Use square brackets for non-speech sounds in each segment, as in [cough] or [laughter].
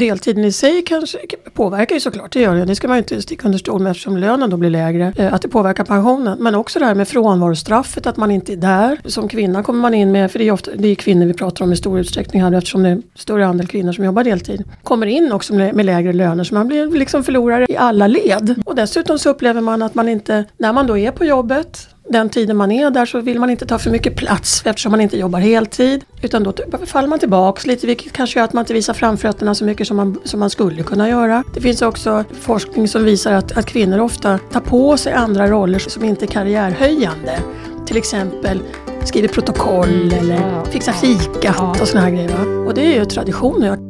deltiden i sig kanske påverkar ju såklart, det gör det. Det ska man ju inte sticka under stol med eftersom lönen då blir lägre. Eh, att det påverkar pensionen. Men också det här med frånvarostraffet, att man inte är där. Som kvinna kommer man in med, för det är ofta det är kvinnor vi pratar om i stor utsträckning här eftersom det är större andel kvinnor som jobbar deltid. Kommer in också med lägre löner så man blir liksom förlorare i alla led. Och dessutom så upplever man att man inte, när man då är på jobbet den tiden man är där så vill man inte ta för mycket plats eftersom man inte jobbar heltid. Utan då faller man tillbaks lite vilket kanske gör att man inte visar framfötterna så mycket som man, som man skulle kunna göra. Det finns också forskning som visar att, att kvinnor ofta tar på sig andra roller som inte är karriärhöjande. Till exempel skriver protokoll eller fixar fikat och såna här grejer. Och det är ju traditioner.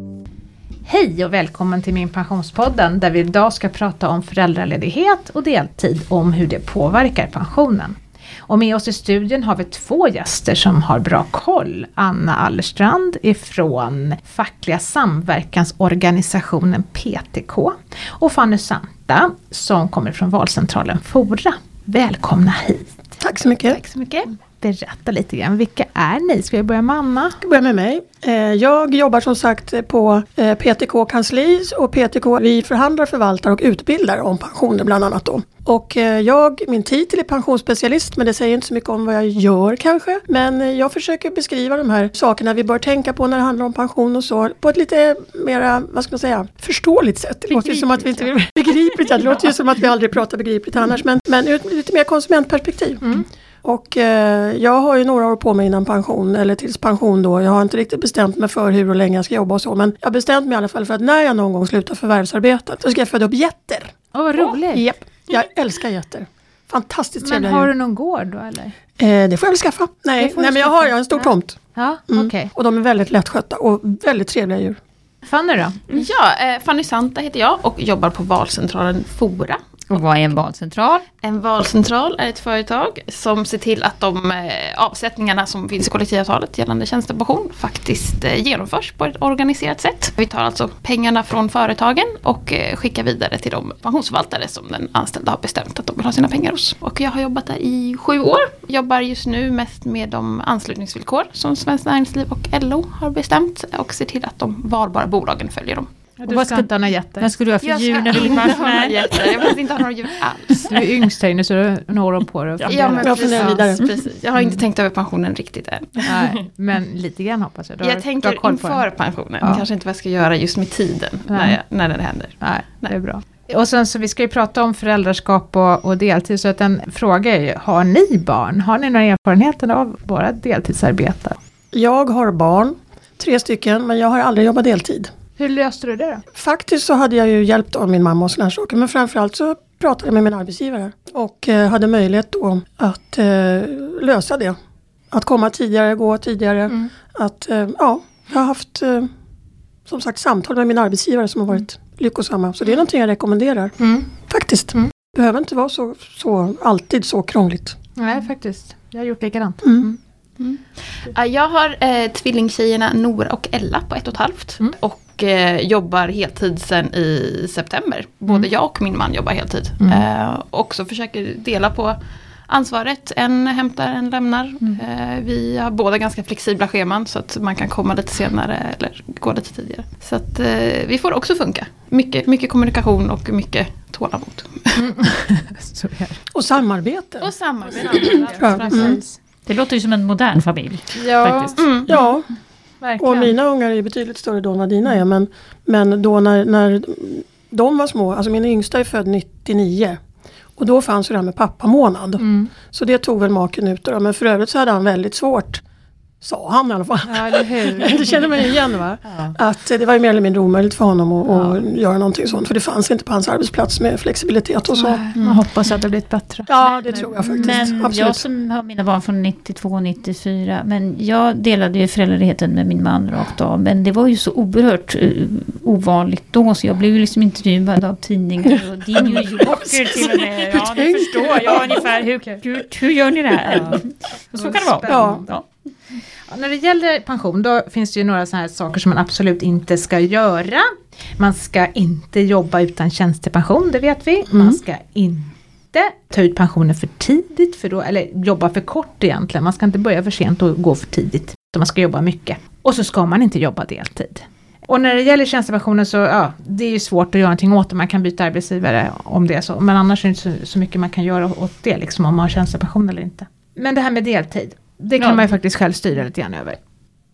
Hej och välkommen till min pensionspodden där vi idag ska prata om föräldraledighet och deltid och om hur det påverkar pensionen. Och med oss i studion har vi två gäster som har bra koll. Anna Allerstrand ifrån fackliga samverkansorganisationen PTK och Fanny Santa som kommer från valcentralen Fora. Välkomna hit! Tack så mycket! Tack så mycket! Berätta lite grann, vilka är ni? Ska vi börja med Anna? Jag ska börja med mig. Eh, jag jobbar som sagt på eh, PTK kansli och PTK vi förhandlar, förvaltar och utbildar om pensioner bland annat då. Och eh, jag, min titel är pensionsspecialist men det säger inte så mycket om vad jag gör kanske. Men jag försöker beskriva de här sakerna vi bör tänka på när det handlar om pension och så på ett lite mera, vad ska man säga, förståeligt sätt. Det låter ju som att vi inte vill begripligt, det låter ju som att vi aldrig pratar begripligt annars men, men ur ett lite mer konsumentperspektiv. Mm. Och eh, jag har ju några år på mig innan pension, eller tills pension då. Jag har inte riktigt bestämt mig för hur och länge jag ska jobba och så. Men jag har bestämt mig i alla fall för att när jag någon gång slutar förvärvsarbeta så ska jag föda upp getter. Åh, oh, vad roligt! Japp, jag älskar getter. Fantastiskt trevliga Men har du någon gård då eller? Eh, det får jag väl skaffa. Nej, nej men jag har, jag har en stor ja. tomt. Ja, mm. okay. Och de är väldigt lättskötta och väldigt trevliga djur. Fanny då? Mm. Ja, eh, Fanny Santa heter jag och jobbar på valcentralen Fora och vad är en valcentral? En valcentral är ett företag som ser till att de eh, avsättningarna som finns i kollektivavtalet gällande tjänstepension faktiskt eh, genomförs på ett organiserat sätt. Vi tar alltså pengarna från företagen och eh, skickar vidare till de pensionsförvaltare som den anställda har bestämt att de vill ha sina pengar hos. Och jag har jobbat där i sju år. Jobbar just nu mest med de anslutningsvillkor som Svenskt Näringsliv och LO har bestämt och ser till att de valbara bolagen följer dem. Ja, du vad ska inte ha några getter? Vad ska du ha för djur när du blir pensionär? Jag ska inte ha några djur alls. Du är yngst här inne så du har några år på dig. Ja, ja, men precis, precis. Jag har inte tänkt över pensionen riktigt än. Nej, men lite grann hoppas jag. Du jag tänker inför pensionen. Ja. Kanske inte vad jag ska göra just med tiden när, jag, när det händer. Nej, Nej, det är bra. Och sen så vi ska ju prata om föräldraskap och, och deltid. Så att en fråga är ju, har ni barn? Har ni några erfarenheter av våra deltidsarbete? Jag har barn, tre stycken, men jag har aldrig jobbat deltid. Hur löste du det då? Faktiskt så hade jag ju hjälpt av min mamma och sådana saker. Men framförallt så pratade jag med min arbetsgivare. Och eh, hade möjlighet då att eh, lösa det. Att komma tidigare, gå tidigare. Mm. Att, eh, ja, jag har haft eh, som sagt samtal med min arbetsgivare som har varit mm. lyckosamma. Så det är någonting jag rekommenderar. Mm. Faktiskt. Mm. Behöver inte vara så, så, alltid så krångligt. Nej, faktiskt. Jag har gjort likadant. Mm. mm. Mm. Jag har eh, tvillingtjejerna Nora och Ella på ett och ett halvt. Mm. Och eh, jobbar heltid sen i september. Både mm. jag och min man jobbar heltid. Mm. Eh, också försöker dela på ansvaret. En hämtar, en lämnar. Mm. Eh, vi har båda ganska flexibla scheman så att man kan komma lite senare eller gå lite tidigare. Så att eh, vi får också funka. Mycket, mycket kommunikation och mycket tålamod. Mm. [laughs] och samarbete. Och samarbete. Det låter ju som en modern familj. Ja, faktiskt. Mm. ja. Verkligen. Och mina ungar är betydligt större då än vad dina är. Men, men då när, när de var små, alltså min yngsta är född 99. Och då fanns det här med pappamånad. Mm. Så det tog väl maken ut då. Men för övrigt så hade han väldigt svårt Sa han i alla fall. Ja, eller hur? [laughs] det känner man igen va? Ja. Att det var ju mer eller mindre omöjligt för honom att, ja. att göra någonting sånt. För det fanns inte på hans arbetsplats med flexibilitet och så. Mm. Man hoppas att det blivit bättre. Ja det men, tror jag faktiskt. Men Absolut. jag som har mina barn från 92 och 94. Men jag delade ju föräldraledigheten med min man rakt av. Men det var ju så oerhört uh, ovanligt då. Så jag blev ju liksom intervjuad av tidningar och The [laughs] New Yorker till och med. Ja, ni förstår. Ja, ungefär. Hur, [laughs] hur, hur gör ni det här? Ja. Så kan det vara. Ja. Ja, när det gäller pension då finns det ju några sådana här saker som man absolut inte ska göra. Man ska inte jobba utan tjänstepension, det vet vi. Mm. Man ska inte ta ut pensionen för tidigt, för då, eller jobba för kort egentligen. Man ska inte börja för sent och gå för tidigt. Man ska jobba mycket. Och så ska man inte jobba deltid. Och när det gäller tjänstepensionen så ja, det är ju svårt att göra någonting åt det. Man kan byta arbetsgivare om det är så. Men annars är det inte så, så mycket man kan göra åt det, liksom om man har tjänstepension eller inte. Men det här med deltid, det kan Ja. man ju faktiskt själv styra lite grann över.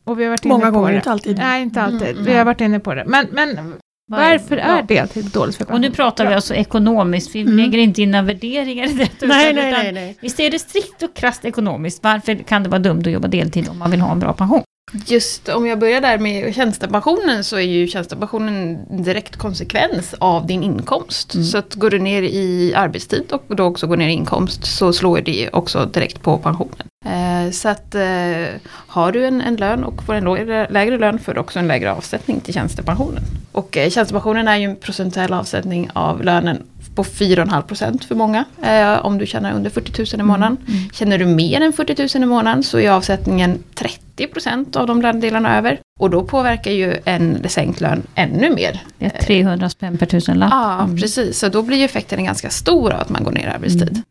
Och vi har varit inne Många på gånger, det. inte alltid. Nej, inte alltid. Mm, vi har varit inne på det. Men, men varför är Ja. deltid dåligt för Och nu pratar vi alltså ekonomiskt, vi Mm. lägger inte in några värderingar i detta. Nej, utan- nej, nej, nej. Visst är det strikt och krasst ekonomiskt, varför kan det vara dumt att jobba deltid om man vill ha en bra pension? Just om jag börjar där med tjänstepensionen så är ju tjänstepensionen en direkt konsekvens av din inkomst. Mm. Så att går du ner i arbetstid och då också går ner i inkomst så slår det också direkt på pensionen. Eh, så att eh, har du en, en lön och får en lägre, lägre lön får du också en lägre avsättning till tjänstepensionen. Och eh, tjänstepensionen är ju en procentuell avsättning av lönen på 4,5% för många. Eh, om du tjänar under 40 000 i månaden. Mm. Känner du mer än 40 000 i månaden så är avsättningen 30% av de lönedelarna över. Och då påverkar ju en sänkt lön ännu mer. Det är 300 spänn per tusen lapp. Ja, Mm. precis. Så då blir ju effekten ganska stor av att man går ner i arbetstid. Mm.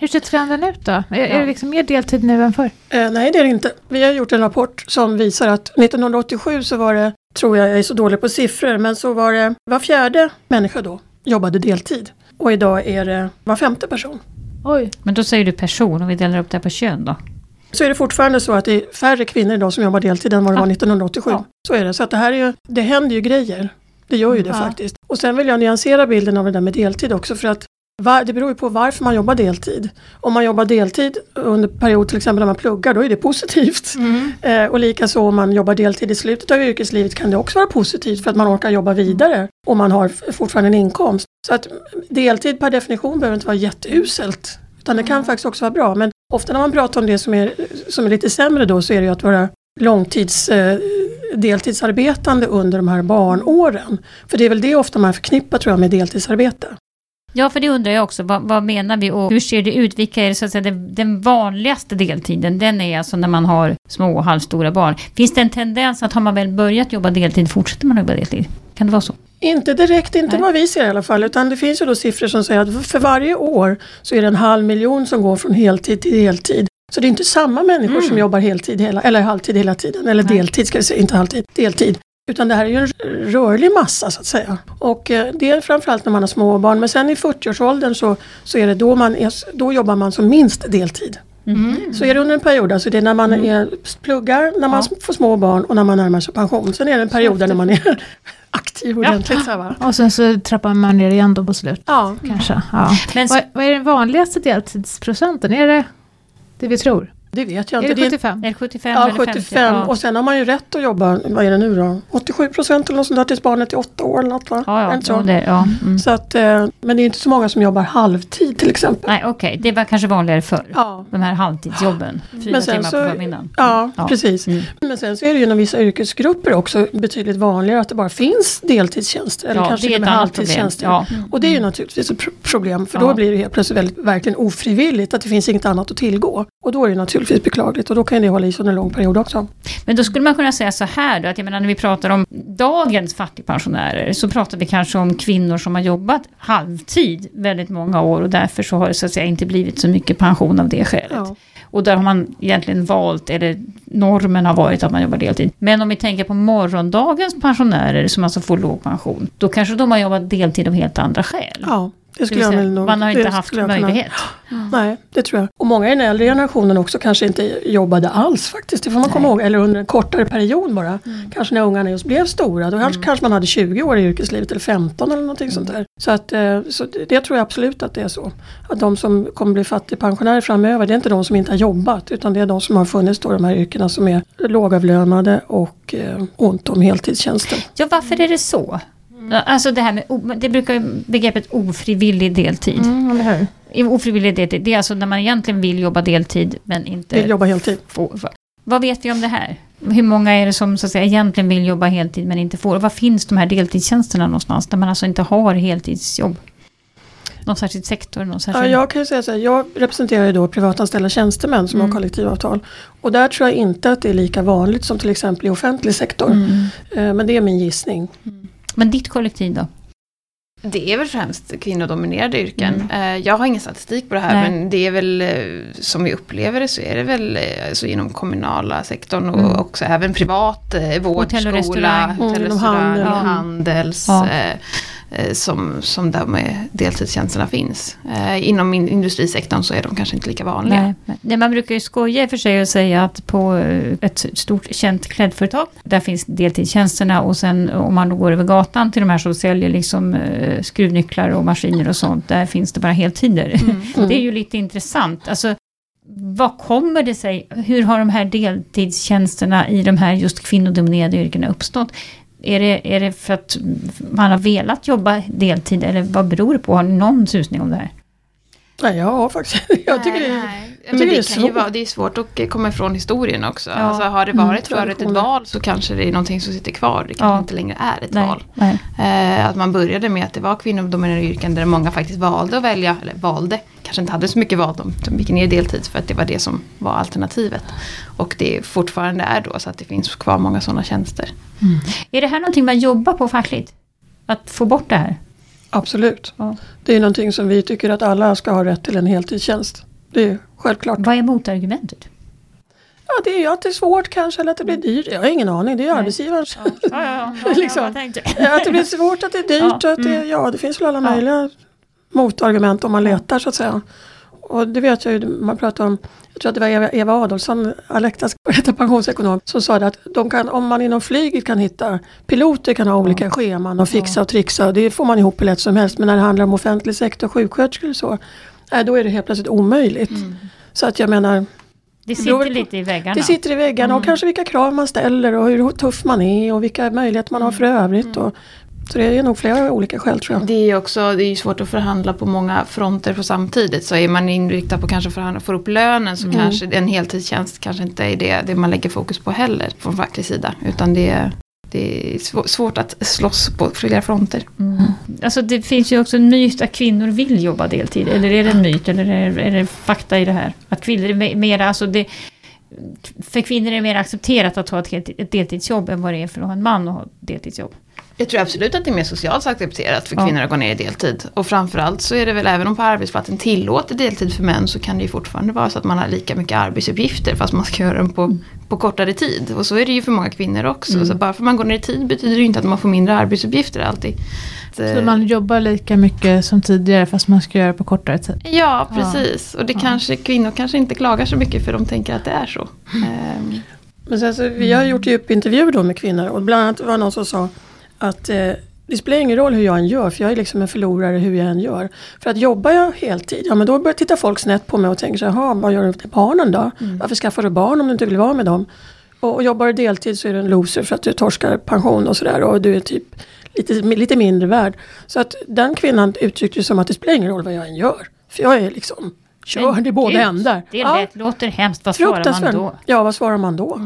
Hur ser trenden ut då? Är, är Ja. det liksom mer deltid nu än förr? Eh, nej, det är det inte. Vi har gjort en rapport som visar att 1987 så var det, tror jag, jag är så dålig på siffror, men så var det var fjärde människa då jobbade deltid. Och idag är det var femte person. Oj. Men då säger du person, om vi delar upp det här på kön då? Så är det fortfarande så att det är färre kvinnor idag som jobbar deltid än vad det var 1987. Ja. Så är det. Så att det här är ju, det händer ju grejer. Det gör ju det Ja. faktiskt. Och sen vill jag nyansera bilden av det där med deltid också för att var, det beror ju på varför man jobbar deltid. Om man jobbar deltid under period till exempel när man pluggar, då är det positivt. Eh, och likaså om man jobbar deltid i slutet av yrkeslivet kan det också vara positivt för att man orkar jobba vidare och man har fortfarande en inkomst. Så att deltid per definition behöver inte vara jätteuselt. Utan det kan faktiskt också vara bra. Men ofta när man pratar om det som är, som är lite sämre då så är det ju att vara långtids eh, deltidsarbetande under de här barnåren. För det är väl det ofta man förknippar tror jag med deltidsarbete. Ja, för det undrar jag också. Vad, vad menar vi och hur ser det ut? Vilka är det, så att säga, den, den vanligaste deltiden? Den är alltså när man har små och halvstora barn. Finns det en tendens att har man väl börjat jobba deltid, fortsätter man jobba deltid? Kan det vara så? Inte direkt, inte Nej. vad vi ser i alla fall. Utan det finns ju då siffror som säger att för varje år så är det en halv miljon som går från heltid till deltid. Så det är inte samma människor Mm. som jobbar heltid hela, eller halvtid hela tiden. Eller Nej. deltid ska vi säga, inte halvtid. Deltid. Utan det här är ju en rörlig massa så att säga. Och eh, det är framförallt när man har småbarn. Men sen i 40-årsåldern så, så är det då man är, då jobbar man som minst deltid. Mm. Så är det under en period, alltså det är när man är, pluggar, när man får små barn och när man närmar sig pension. Sen är det en period när man är [laughs] aktiv ordentligt. Så va? Och sen så trappar man ner igen då på slut. Ja, Kanske. Ja. Men Vad, vad är den vanligaste deltidsprocenten? Är det det vi tror? Det vet jag Är inte. det Det är- 75? är det 75 Ja, eller 50? 75 Ja. och sen har man ju rätt att jobba, vad är det nu då? 87 procent eller något sånt där tills barnet är åtta år eller något va? Ja, Är ja, så? ja, det, ja. Mm. så att, eh, men det är inte så många som jobbar halvtid till exempel. Nej, okej. Det var kanske vanligare förr. Ja, De här halvtidsjobben. Fyra Men sen timmar så- på förmiddagen. ja, Ja. precis. Mm. Men sen så är det ju inom vissa yrkesgrupper också betydligt vanligare att det bara finns deltidstjänster. Eller kanske det är med halvtidstjänster. Ja. Och det är ju naturligtvis ett pro- problem för då blir det helt plötsligt väldigt, verkligen ofrivilligt att det finns inget annat att tillgå. Och då är det naturligtvis beklagligt och då kan det hålla i sig under en lång period också. Men då skulle man kunna säga så här då, att jag menar när vi pratar om dagens fattigpensionärer så pratar vi kanske om kvinnor som har jobbat halvtid väldigt många år och därför så har det så att säga inte blivit så mycket pension av det skälet. Ja. Och där har man egentligen valt, eller normen har varit att man jobbar deltid. Men om vi tänker på morgondagens pensionärer som alltså får låg pension, då kanske de har jobbat deltid av helt andra skäl. Ja, det skulle jag säga, väl nog... man har inte haft jag möjlighet. Nej, det tror jag. Och många i den äldre generationen också kanske inte jobbade alls faktiskt. Det får man komma ihåg. Eller under en kortare period bara. Kanske när ungarna just blev stora. Då kanske- kanske man hade 20 år i yrkeslivet eller 15 eller någonting sånt där. Så, att, eh, så det, det tror jag absolut att det är så. Att de som kommer bli fattigpensionärer framöver, det är inte de som inte har jobbat. Utan det är de som har funnits då, de här yrkena som är lågavlönade och eh, ont om heltidstjänster. Ja, varför är det så? Alltså det här med, det brukar begreppet ofrivillig deltid. Mm, eller hur? Ofrivillig deltid, det är alltså när man egentligen vill jobba deltid men inte Vill jobba heltid. får. Vad vet vi om det här? Hur många är det som så att säga, egentligen vill jobba heltid men inte får? Och var finns de här deltidstjänsterna någonstans där man alltså inte har heltidsjobb? Någon särskild sektor? Någon Ja, särskild... jag kan ju säga så här, jag representerar ju då privatanställda tjänstemän som Mm. har kollektivavtal. Och där tror jag inte att det är lika vanligt som till exempel i offentlig sektor. Mm. Eh, Men det är min gissning. Men ditt kollektiv då? Det är väl främst kvinnodominerade yrken. Mm. Eh, Jag har ingen statistik på det här Nej. men det är väl eh, som vi upplever det så är det väl eh, alltså inom kommunala sektorn och Mm. också även privat, vård, Hotell och skola, restaurang. hotell, Mm, inom restaurang, handel. Ja. handels, Ja. Eh, som, som där med deltidstjänsterna finns. Eh, Inom in- industrisektorn så är de kanske inte lika vanliga. Nej, nej, man brukar ju skoja i och för sig och säga att på eh, ett stort känt klädföretag, där finns deltidstjänsterna och sen om man då går över gatan till de här som säljer liksom eh, skruvnycklar och maskiner och sånt, där finns det bara heltider. Mm. [laughs] Det är ju lite intressant. Alltså, vad kommer det sig? Hur har de här deltidstjänsterna i de här just kvinnodominerade yrkena uppstått? Är det, är det för att man har velat jobba deltid eller vad beror det på? Har ni någon susning om det här? Nej, jag har faktiskt [laughs] Jag tycker Nej, det är... nej. jag Men tycker det, det är kan ju svårt. vara, det är svårt att komma ifrån historien också. Ja. Alltså, har det Mm, varit förut ett val så kanske det är någonting som sitter kvar. Det kanske Ja. inte längre är ett Nej, val. nej. Eh, att man började med att det var kvinnodominerade yrken där många faktiskt valde att välja, eller valde, kanske inte hade så mycket val, de, de gick ner i deltid för att det var det som var alternativet. Och det fortfarande är då så att det finns kvar många sådana tjänster. Är det här någonting man jobbar på fackligt? Att få bort det här? Absolut. Ja. Det är någonting som vi tycker att alla ska ha rätt till en heltidstjänst. Det är självklart. Vad är motargumentet? Ja, det är ju att det är svårt kanske eller att det blir dyrt. Jag har ingen aning, det är Nej. arbetsgivarens. Ja, ja, ja, [laughs] Liksom. att det blir svårt, att det är dyrt Ja, att det, ja, det finns väl alla möjliga motargument om man letar så att säga. Och det vet jag ju, man pratar om, jag tror att det var Eva, Eva Adolfsson, Alektas [laughs] pensionsekonom, som sa att de kan, om man inom flyget kan hitta, piloter kan ha olika scheman och fixa och trixa, det får man ihop hur lätt som helst. Men när det handlar om offentlig sektor, sjuksköterskor och så, nej, då är det helt plötsligt omöjligt. Så att jag menar, Det sitter lite i väggarna. det sitter i väggarna och kanske vilka krav man ställer och hur tuff man är och vilka möjligheter man har för övrigt. Och, så det är nog flera olika skäl tror jag. Det är ju också det är svårt att förhandla på många fronter på samtidigt. Så är man inriktad på kanske att förhandla, få upp lönen så kanske en heltidstjänst kanske inte är det, det man lägger fokus på heller från facklig sida. Utan det, är- det är svå- svårt att slåss på flera fronter. Mm. Alltså det finns ju också en myt att kvinnor vill jobba deltid. Eller är det en myt eller är det, är det fakta i det här? Att kvinnor är me- mer, alltså det, för kvinnor är det mer accepterat att ha ett deltidsjobb än vad det är för att ha en man att ha ett deltidsjobb. Jag tror absolut att det är mer socialt accepterat för Ja. kvinnor att gå ner i deltid. Och framförallt så är det väl även om på arbetsplatsen tillåter deltid för män så kan det ju fortfarande vara så att man har lika mycket arbetsuppgifter fast man ska göra dem på, på kortare tid. Och så är det ju för många kvinnor också. Så bara för att man går ner i tid betyder det ju inte att man får mindre arbetsuppgifter alltid. Så, man jobbar lika mycket som tidigare fast man ska göra det på kortare tid. Ja, precis. Och det kanske, kvinnor kanske inte klagar så mycket för de tänker att det är så. Ehm, Men sen så, vi har gjort djupintervjuer då med kvinnor och bland annat var det någon som sa att eh, det spelar ingen roll hur jag än gör för jag är liksom en förlorare hur jag än gör. För att jobbar jag heltid, ja men då börjar titta folk snett på mig och tänker så här, "Jaha, vad gör du med barnen då? Varför skaffar du barn om du inte vill vara med dem? Och, och jobbar du deltid så är du en loser för att du torskar pension och sådär och du är typ lite, lite mindre värd. Så att den kvinnan uttryckte ju som att det spelar ingen roll vad jag än gör. För jag är liksom körd i båda ändar. Det Ja. låter hemskt. Vad svarar man då? Ja, vad svarar man då?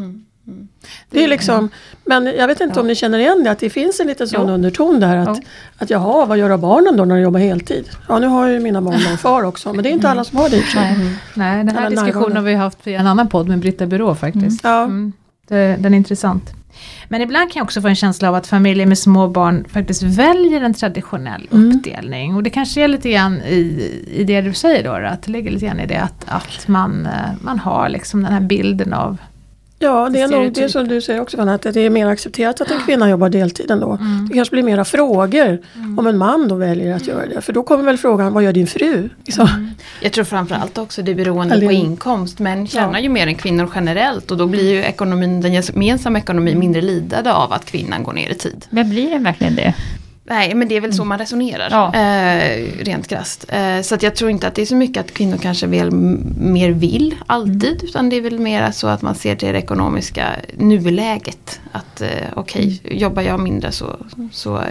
Det är liksom, men jag vet inte om ni känner igen det, att det finns en liten sån Jo. underton där att, Jo. att jaha, vad gör barnen då när de jobbar heltid? Ja, nu har ju mina barn någon far också, men det är inte alla som har det i för sig. Nej, den här Eller diskussionen har vi haft i en annan podd med Britta Byrå faktiskt. Ja. Mm. Det, den är intressant. Men ibland kan jag också få en känsla av att familjer med små barn faktiskt väljer en traditionell uppdelning. Och det kanske är lite grann i, i det du säger då, att det ligger lite grann i det att, att man, eh, man har liksom den här bilden av Ja, det är nog det som du säger också att det är mer accepterat att en kvinna jobbar deltid ändå. Det kanske blir mera frågor om en man då väljer att göra det. För då kommer väl frågan, vad gör din fru? Liksom. Jag tror framförallt också det är beroende Eller- på inkomst. Män tjänar Ja. ju mer än kvinnor generellt och då blir ju ekonomin, den gemensamma ekonomin mindre lidande av att kvinnan går ner i tid. Men blir det verkligen det? Nej men det är väl så man resonerar. Ja. Eh, rent krasst. Eh, så att jag tror inte att det är så mycket att kvinnor kanske väl mer vill alltid. Utan det är väl mer så att man ser till det ekonomiska nuläget. Att eh, okej, jobbar jag mindre så, så,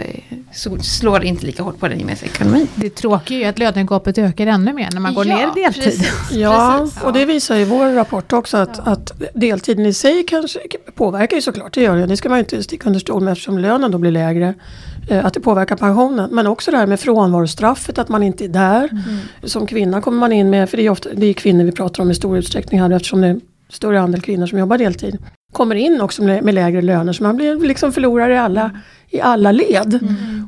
så slår det inte lika hårt på den gemensamma ekonomin. Det tråkiga är ju att lönegapet ökar ännu mer när man går ner i deltid. Precis, [laughs] Ja, precis. och det visar ju vår rapport också att, att deltiden i sig kanske påverkar ju såklart, det gör det. Det ska man ju inte sticka under stol med eftersom lönen då blir lägre. Eh, Att det påverkar pensionen. Men också det här med frånvarostraffet, att man inte är där. Som kvinna kommer man in med, för det är, ofta, det är kvinnor vi pratar om i stor utsträckning här eftersom det är större andel kvinnor som jobbar deltid. kommer in också med, lägre löner så man blir liksom förlorare i alla, i alla led.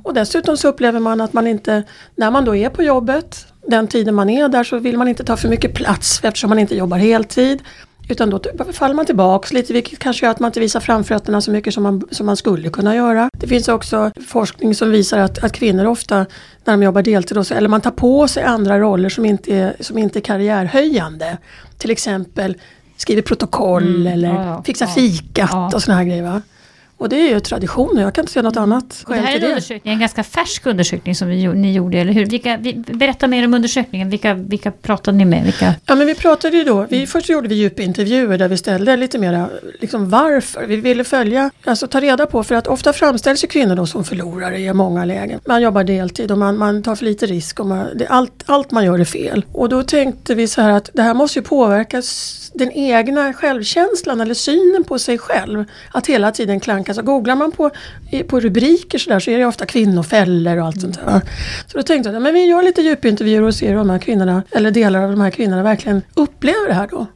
Och dessutom så upplever man att man inte, när man då är på jobbet, den tiden man är där så vill man inte ta för mycket plats eftersom man inte jobbar heltid. Utan då faller man tillbaks lite vilket kanske gör att man inte visar framfötterna så mycket som man, som man skulle kunna göra. Det finns också forskning som visar att, att kvinnor ofta när de jobbar deltid, också, eller man tar på sig andra roller som inte är, som inte är karriärhöjande. Till exempel skriver protokoll Mm, eller ja, ja, fixar ja, fikat ja. och såna här grejer. Va? Och det är ju tradition jag kan inte se något annat Och det skäl här är en undersökning, en ganska färsk undersökning som vi, ni gjorde, eller hur? Vilka, vi, berätta mer om undersökningen, vilka, vilka pratade ni med? Vilka? Ja men vi pratade ju då, vi, först gjorde vi djupintervjuer där vi ställde lite mera liksom varför. Vi ville följa, alltså ta reda på för att ofta framställs ju kvinnor då som förlorare i många lägen. Man jobbar deltid och man, man tar för lite risk och man, det, allt, allt man gör är fel. Och då tänkte vi så här att det här måste ju påverka den egna självkänslan eller synen på sig själv. Att hela tiden klanka. Så googlar man på, på rubriker så, där, så är det ofta kvinnofällor och allt sånt där. Så då tänkte jag men vi gör lite djupintervjuer och ser hur de här kvinnorna, eller delar av de här kvinnorna verkligen upplever det här då.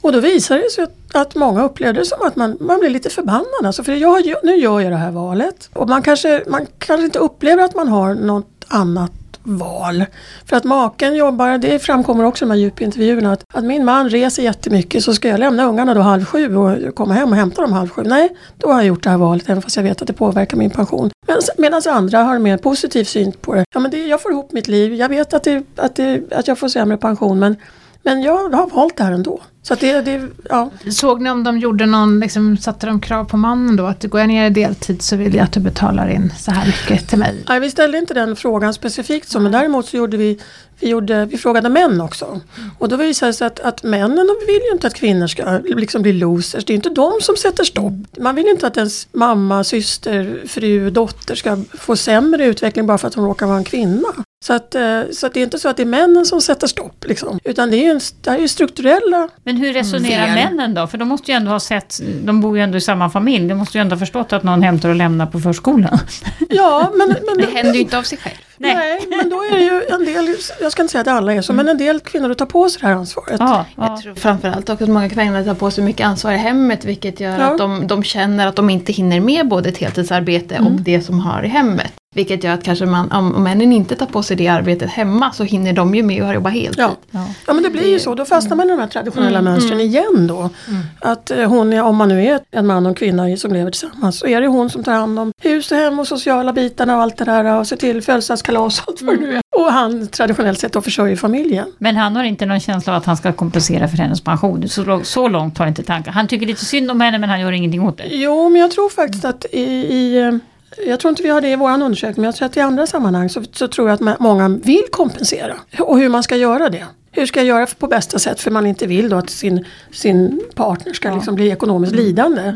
Och då visade det sig att, att många upplevde det som att man, man blir lite förbannad. Alltså, för jag, nu gör jag det här valet. Och man kanske, man kanske inte upplever att man har något annat val. För att maken jobbar, det framkommer också i de här djupintervjuerna, att, att min man reser jättemycket så ska jag lämna ungarna då halv sju och komma hem och hämta dem halv sju. Nej, då har jag gjort det här valet även fast jag vet att det påverkar min pension. Medan andra har en mer positiv syn på det. Ja men det, jag får ihop mitt liv, jag vet att, det, att, det, att jag får sämre pension men, men jag har valt det här ändå. Så det, det, ja. Såg ni om de gjorde någon, liksom, satte de krav på mannen då? Att går jag ner i deltid så vill jag att du betalar in så här mycket till mig. Nej, vi ställde inte den frågan specifikt så, men däremot så gjorde vi, vi, gjorde, vi frågade män också. Och då visade det sig att, att männen de vill ju inte att kvinnor ska liksom bli losers. Det är inte de som sätter stopp. Man vill inte att ens mamma, syster, fru, dotter ska få sämre utveckling bara för att hon råkar vara en kvinna. Så, att, eh, så att det är inte så att det är männen som sätter stopp. Liksom. Utan det är ju, en, det är ju strukturella Men hur resonerar Fel. männen då? För de måste ju ändå ha sett, de bor ju ändå i samma familj, de måste ju ändå ha förstått att någon hämtar och lämnar på förskolan. [laughs] Ja, men, men Det händer ju inte av sig själv. Nej. Nej, men då är det ju en del, jag ska inte säga att alla är så, men en del kvinnor tar på sig det här ansvaret. Ja, Jag ja. tror framförallt också att många kvinnor tar på sig mycket ansvar i hemmet vilket gör Ja. att de, de känner att de inte hinner med både ett heltidsarbete och det som har i hemmet. Vilket gör att kanske man, om männen inte tar på sig det arbetet hemma så hinner de ju med att jobba heltid. Ja. ja. Ja men det blir ju så, då fastnar man i de här traditionella mönstren igen då. Att eh, hon, är, om man nu är en man och en kvinna som lever tillsammans, så är det hon som tar hand om hus och hem och sociala bitarna och allt det där och ser till födelsedagskalas och allt vad det nu är. Och han traditionellt sett då försörjer familjen. Men han har inte någon känsla av att han ska kompensera för hennes pension. Så, så långt har inte tankar. Han tycker lite synd om henne men han gör ingenting åt det. Jo, men jag tror faktiskt att i, i eh, jag tror inte vi har det i vår undersökning, men jag tror att i andra sammanhang så, så tror jag att många vill kompensera. Och hur man ska göra det. Hur ska jag göra på bästa sätt för man inte vill då att sin, sin partner ska liksom bli ekonomiskt lidande.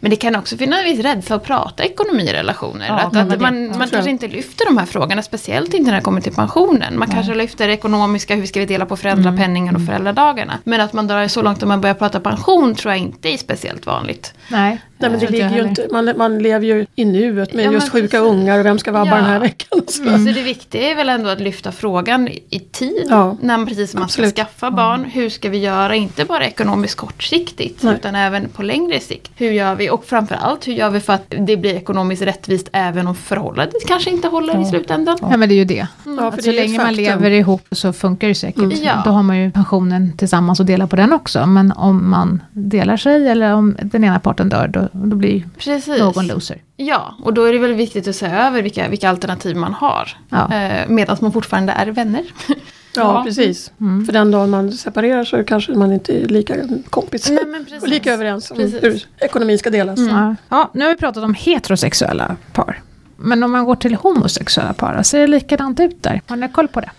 Men det kan också finnas en viss rädsla att prata ekonomi i relationer. Ja, att, att det- man, man kanske inte lyfter de här frågorna, speciellt inte när det kommer till pensionen. Man kanske lyfter ekonomiska, hur ska vi dela på föräldrapenningen och föräldradagarna. Men att man drar det så långt att man börjar prata pension tror jag inte är speciellt vanligt. Nej, Nej, men det ligger ju inte, man, man lever ju i nuet med Ja, men just sjuka precis. ungar och vem ska vabba Ja. den här veckan. och Så. Så det viktiga är väl ändå att lyfta frågan i tid. Ja, när man precis man ska absolut. skaffa barn. Hur ska vi göra, inte bara ekonomiskt kortsiktigt Nej. utan även på längre sikt. Hur gör vi och framförallt hur gör vi för att det blir ekonomiskt rättvist även om förhållandet kanske inte håller i slutändan. Ja men det är ju det. Ja, Att för så det länge man lever ihop så funkar det säkert. Mm. Ja. Då har man ju pensionen tillsammans och delar på den också. Men om man delar sig eller om den ena parten dör då, då blir Precis. någon loser. Ja, och då är det väl viktigt att se över vilka, vilka alternativ man har. Ja. Eh, Medan man fortfarande är vänner. [laughs] Ja, precis. Mm. För den dagen man separerar så kanske man inte är lika kompis. Nej, och lika överens om Precis. hur ekonomin ska delas. Ja. ja, nu har vi pratat om heterosexuella par. Men om man går till homosexuella par, ser det likadant ut där? Har ni koll på det?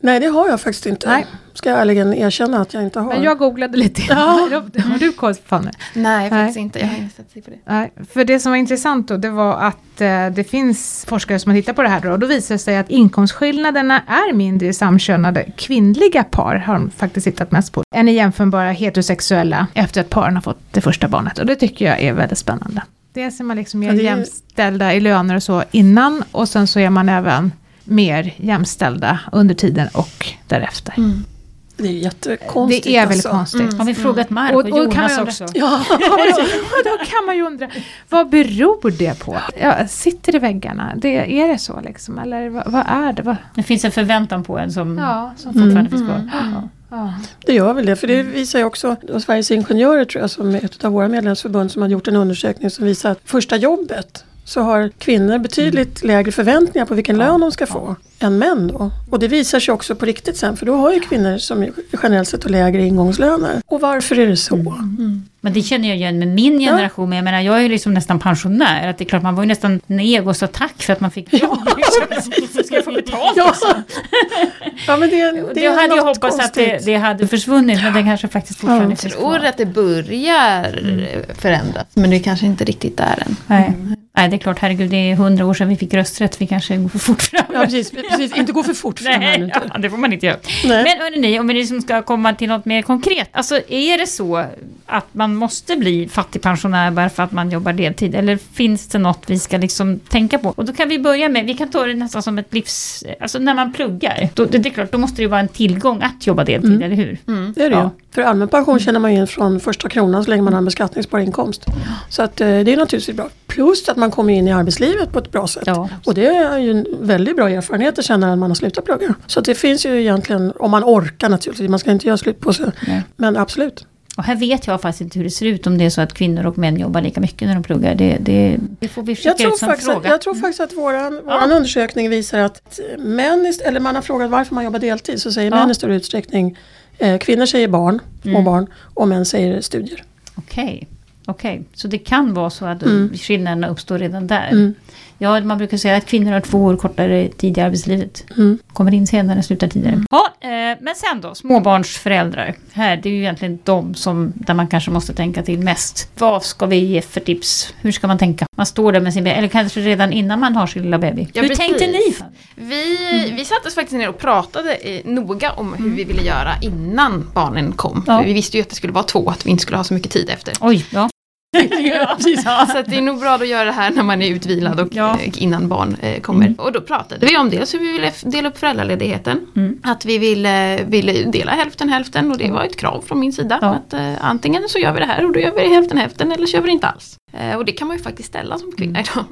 Nej, det har jag faktiskt inte. Nej. Ska jag ärligen erkänna att jag inte har. Men jag googlade lite. Ja. [laughs] Har du koll på det? Nej, faktiskt Nej. inte. Jag har ingen statistik på det. Nej, för det som var intressant då, det var att eh, det finns forskare som har tittat på det här då, och då visar det sig att inkomstskillnaderna är mindre i samkönade kvinnliga par, har de faktiskt tittat mest på, än i jämförbara heterosexuella efter att paren har fått det första barnet. Och det tycker jag är väldigt spännande. Dels är man liksom mer Ja, det är- jämställda i löner och så innan, och sen så är man även mer jämställda under tiden och därefter. Mm. Det är jättekonstigt. Det är väl alltså. konstigt. Har vi frågat Mark Och- och, och kan Jonas också? Ja, [laughs] Och då kan man ju undra, vad beror det på? Ja, sitter i väggarna? Det, är det så liksom? Eller vad, vad är det? Vad? Det finns en förväntan på en som, Ja, som fortfarande finns kvar. ja. Ja. det gör väl det. För det visar ju också, det Sveriges Ingenjörer tror jag som är ett av våra medlemsförbund som har gjort en undersökning som visar att första jobbet så har kvinnor betydligt lägre förväntningar på vilken lön de ska få än män då. Och det visar sig också på riktigt sen för då har ju kvinnor som är generellt sett har lägre ingångslöner. Och varför är det så? Men det känner jag igen med min generation. Men jag menar, jag är ju liksom nästan pensionär. Att det är klart, man var ju nästan en egosattack för att man fick jobb. [laughs] Så ska jag få betalt Ja, också? ja men det, det, Det är hade jag något hoppats att det, konstigt. det hade försvunnit. Men det kanske faktiskt fortfarande Ja. finns Jag tror att det börjar förändras men det är kanske inte riktigt där än. Nej. Nej, det är klart. Herregud, det är hundra år sedan vi fick rösträtt. Vi kanske går för fort fram. Ja precis, precis, inte gå för fort fram. Nej, ja, det får man inte göra. Nej. Men hörrni, om vi liksom ska komma till något mer konkret. Alltså är det så att man måste bli fattigpensionär bara för att man jobbar deltid? Eller finns det något vi ska liksom tänka på? Och då kan vi börja med, vi kan ta det nästan som ett livs... Alltså när man pluggar, då, det, det är klart, då måste det ju vara en tillgång att jobba deltid, Mm. eller hur? Det är det Ja. För allmän pension tjänar man ju in från första kronan så länge man har en beskattningsbar inkomst. Så att, eh, det är naturligtvis bra. Plus att man kommer in i arbetslivet på ett bra sätt. Ja. Och det är ju en väldigt bra erfarenhet att känna när man har slutat plugga. Så att det finns ju egentligen, om man orkar naturligtvis, man ska inte göra slut på sig. Nej. Men absolut. Och här vet jag faktiskt inte hur det ser ut om det är så att kvinnor och män jobbar lika mycket när de pluggar. Det, det, det får vi skicka Jag tror, ut som faktiskt att, fråga. jag tror faktiskt att våran, våran undersökning visar att män, eller man har frågat varför man jobbar deltid, så säger Ja. män i större utsträckning eh, Kvinnor säger barn, små Mm. barn och män säger studier. Okej, okej. Så det kan vara så att Mm. skillnaderna uppstår redan där. Mm. Ja, man brukar säga att kvinnor har två år kortare tid i arbetslivet. Mm. Kommer in senare, slutar tidigare. Ja, eh, men sen då, småbarnsföräldrar. Här, det är ju egentligen de som, där man kanske måste tänka till mest. Vad ska vi ge för tips? Hur ska man tänka? Man står där med sin bebis, eller kanske redan innan man har sin lilla baby. Ja, Hur precis. tänkte ni? Vi, vi satte oss faktiskt ner och pratade eh, noga om hur vi ville göra innan barnen kom. Ja. För vi visste ju att det skulle vara två, att vi inte skulle ha så mycket tid efter. Oj, ja. [laughs] Så att det är nog bra att göra det här när man är utvilad och Ja. eh, innan barn eh, kommer. Och då pratade vi om dels hur vi ville dela upp föräldraledigheten. Mm. Att vi ville, ville dela hälften hälften och det var ett krav från min sida. Ja. Att eh, antingen så gör vi det här och då gör vi det hälften hälften eller så gör vi det inte alls. Eh, och det kan man ju faktiskt ställa som kvinna idag.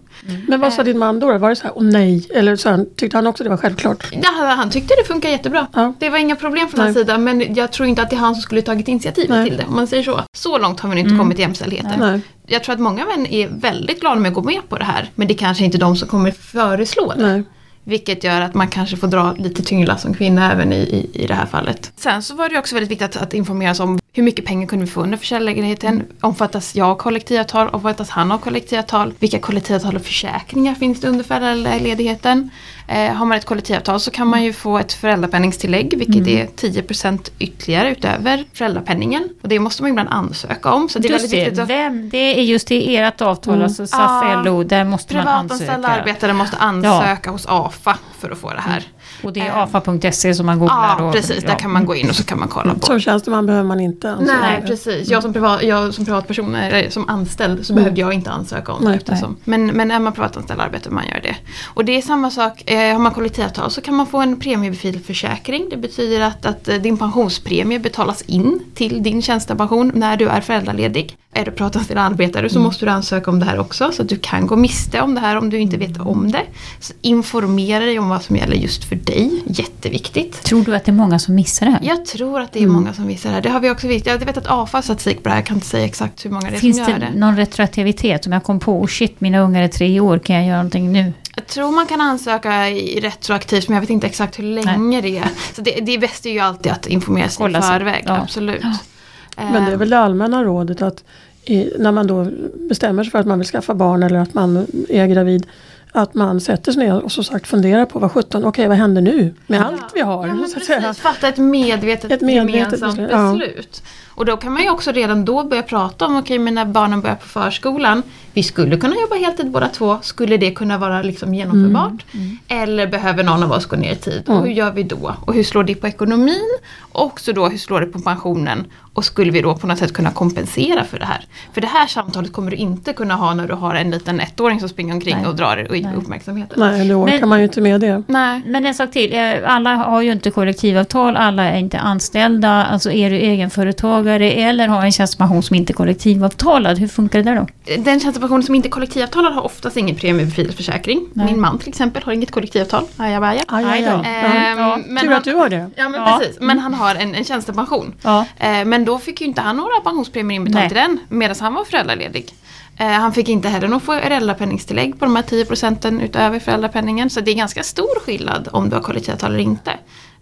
Men vad sa din man då? Var det så här, åh nej? Eller så här, tyckte han också det var självklart? Ja, han tyckte det funkar jättebra. Ja. Det var inga problem från Nej. hans sida men jag tror inte att det är han som skulle tagit initiativet Nej. till det. Om man säger så. Så långt har vi inte Mm. kommit i jämställdheten. Nej. Jag tror att många män är väldigt glada med att gå med på det här. Men det kanske inte är de som kommer föreslå det. nej. Vilket gör att man kanske får dra lite tyngla som kvinna även i, i, i det här fallet. Sen så var det också väldigt viktigt att, att informeras om hur mycket pengar kunde vi få under försäljningslägenheten. Omfattas jag av kollektivavtal? Omfattas han av kollektivavtal? Vilka kollektivavtal och försäkringar finns det under föräldraledigheten? Eh, har man ett kollektivavtal så kan man ju få ett föräldrapenningstillägg vilket är 10% ytterligare utöver föräldrapenningen. Och det måste man ibland ansöka om. Så det är Just väldigt det, viktigt att vem, det är just i ert avtal, Mm. alltså SAF, Ja. LO, där måste man privatanställda ansöka. arbetare måste ansöka hos AFA för att få det här. Och det är Eh. afa.se som man googlar. Ja, och, precis. Där kan man gå in och så kan man kolla på. Som tjänsteman behöver man inte ansöka. Nej, precis. Jag som, privat, jag som privatperson, eller som anställd, så behövde jag inte ansöka om det. Eftersom. Men, men är man privatanställd arbetare, man gör det. Och det är samma sak, eh, har man kollektivavtal så kan man få en premiebefilförsäkring. Det betyder att, att eh, din pensionspremie betalas in till din tjänstepension när du är föräldraledig. Är du privatanställd arbetare så måste du ansöka om det här också. Så att du kan gå miste om det här om du inte vet om det. Så informera dig om vad som gäller just för dig. Jätteviktigt. Tror du att det är många som missar det här? Jag tror att det är många som visar det här. Det har vi också visat. Jag vet att AFA har statistik på det här. Jag kan inte säga exakt hur många det är Finns som gör det det. någon retroaktivitet? Om jag kom på, oh shit, mina ungar är tre år, kan jag göra någonting nu? Jag tror man kan ansöka i retroaktivt men jag vet inte exakt hur länge det är. Så det, det bästa är ju alltid att informera sig Kolla i sig. förväg. Ja. Absolut. Men det är väl det allmänna rådet att i, när man då bestämmer sig för att man vill skaffa barn eller att man är gravid. Att man sätter sig ner och så sagt funderar på vad sjutton, okej vad händer nu med allt vi har? Ja, men så precis, fatta ett medvetet, Ett medvetet gemensamt beslut, ja. Och då kan man ju också redan då börja prata om, okej men när barnen börjar på förskolan, vi skulle kunna jobba heltid båda två, skulle det kunna vara liksom genomförbart? Eller behöver någon av oss gå ner i tid? Mm. Och hur gör vi då? Och hur slår det på ekonomin? Och också då hur slår det på pensionen? Och skulle vi då på något sätt kunna kompensera för det här? För det här samtalet kommer du inte kunna ha när du har en liten ettåring som springer omkring Nej. och drar i Nej. uppmärksamheten. Nej, det orkar Men- man ju inte med det. Nej. Men en sak till, eh, alla har ju inte kollektivavtal, alla är inte anställda. Alltså är du egenföretagare eller har en tjänstepension som inte är kollektivavtalad, hur funkar det där då? Den tjänstepensionen som inte är kollektivavtalad har oftast ingen premiebefrielseförsäkring. Nej. Min man till exempel har inget kollektivavtal. Ajabaja. Aj, aj, Aj. Ehm, Ja. men Tur han- att du har det. Ja men Ja. precis, men han har en, en tjänstepension. Ja. Eh, men då fick ju inte han några pensionspremier inbetalt Nej. till den medan han var föräldraledig. Eh, han fick inte heller något föräldrapenningstillägg på de här 10 procenten utöver föräldrapenningen. Så det är ganska stor skillnad om du har kollektivavtal eller inte.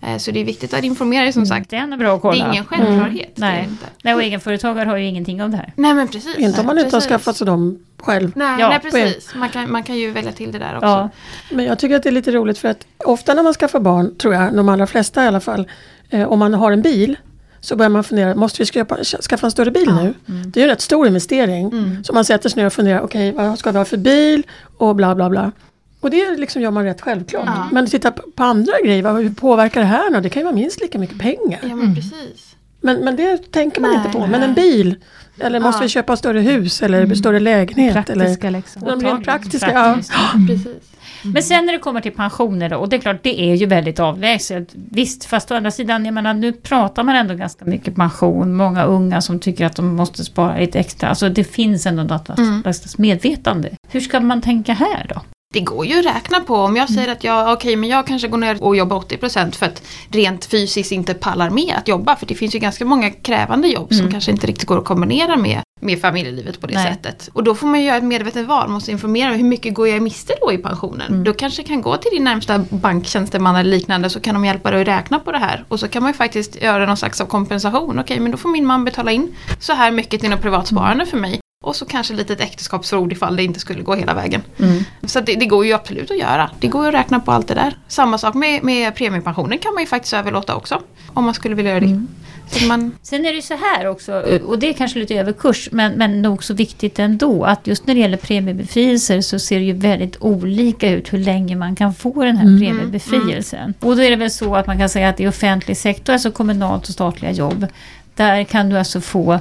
Eh, så det är viktigt att informera dig som sagt. Den är bra att Det kolla. är ingen självklarhet. det är det Nej. inte. Nej, och egenföretagare har ju ingenting av det här. Nej men precis. Inte om man inte har skaffat sig dem själv. Nej, Ja, nej precis. Man kan, man kan ju välja till det där också. Ja. Men jag tycker att det är lite roligt för att ofta när man skaffar barn, tror jag, de allra flesta i alla fall, eh, om man har en bil så börjar man fundera, måste vi skaffa, skaffa en större bil nu? Det är ju en rätt stor investering. Så man sätter sig ner och funderar, okej vad ska vi ha för bil? Och bla bla bla. Och det liksom gör man rätt självklart. Ja. Men titta på, andra grejer, vad, hur påverkar det här? nu? Det kan ju vara minst lika mycket pengar. Ja men precis. Men, men det tänker man Nej, inte på. nej. Men en bil, eller måste Ja. vi köpa ett större hus eller större lägenhet? Eller, Praktiska liksom. de rent praktiska, ja. Precis. Men sen när det kommer till pensioner då, och det är klart det är ju väldigt avlägset. Visst, fast å andra sidan, jag menar nu pratar man ändå ganska mycket pension. Många unga som tycker att de måste spara lite extra. Alltså det finns ändå något Mm. slags medvetande. Hur ska man tänka här då? Det går ju att räkna på. Om jag säger att jag, okej men jag kanske går ner och jobbar 80% för att rent fysiskt inte pallar med att jobba. För det finns ju ganska många krävande jobb som Mm. kanske inte riktigt går att kombinera med, med familjelivet på det Nej. sättet. Och då får man ju göra ett medvetet val, måste informera hur mycket går jag miste då i pensionen. Mm. Då kanske kan gå till din närmsta banktjänsteman eller liknande så kan de hjälpa dig att räkna på det här. Och så kan man ju faktiskt göra någon slags av kompensation. Okej men då får min man betala in så här mycket till något privatsparande för mig. Och så kanske lite ett äktenskapsförord ifall det inte skulle gå hela vägen. Så det, det går ju absolut att göra. Det går ju att räkna på allt det där. Samma sak med, med premiepensionen kan man ju faktiskt överlåta också. Om man skulle vilja göra det. Så att man, Sen är det ju så här också, och det är kanske lite överkurs, men, men nog så viktigt ändå, att just när det gäller premiebefrielser så ser det ju väldigt olika ut hur länge man kan få den här premiebefrielsen. Och då är det väl så att man kan säga att i offentlig sektor, alltså kommunalt och statliga jobb, där kan du alltså få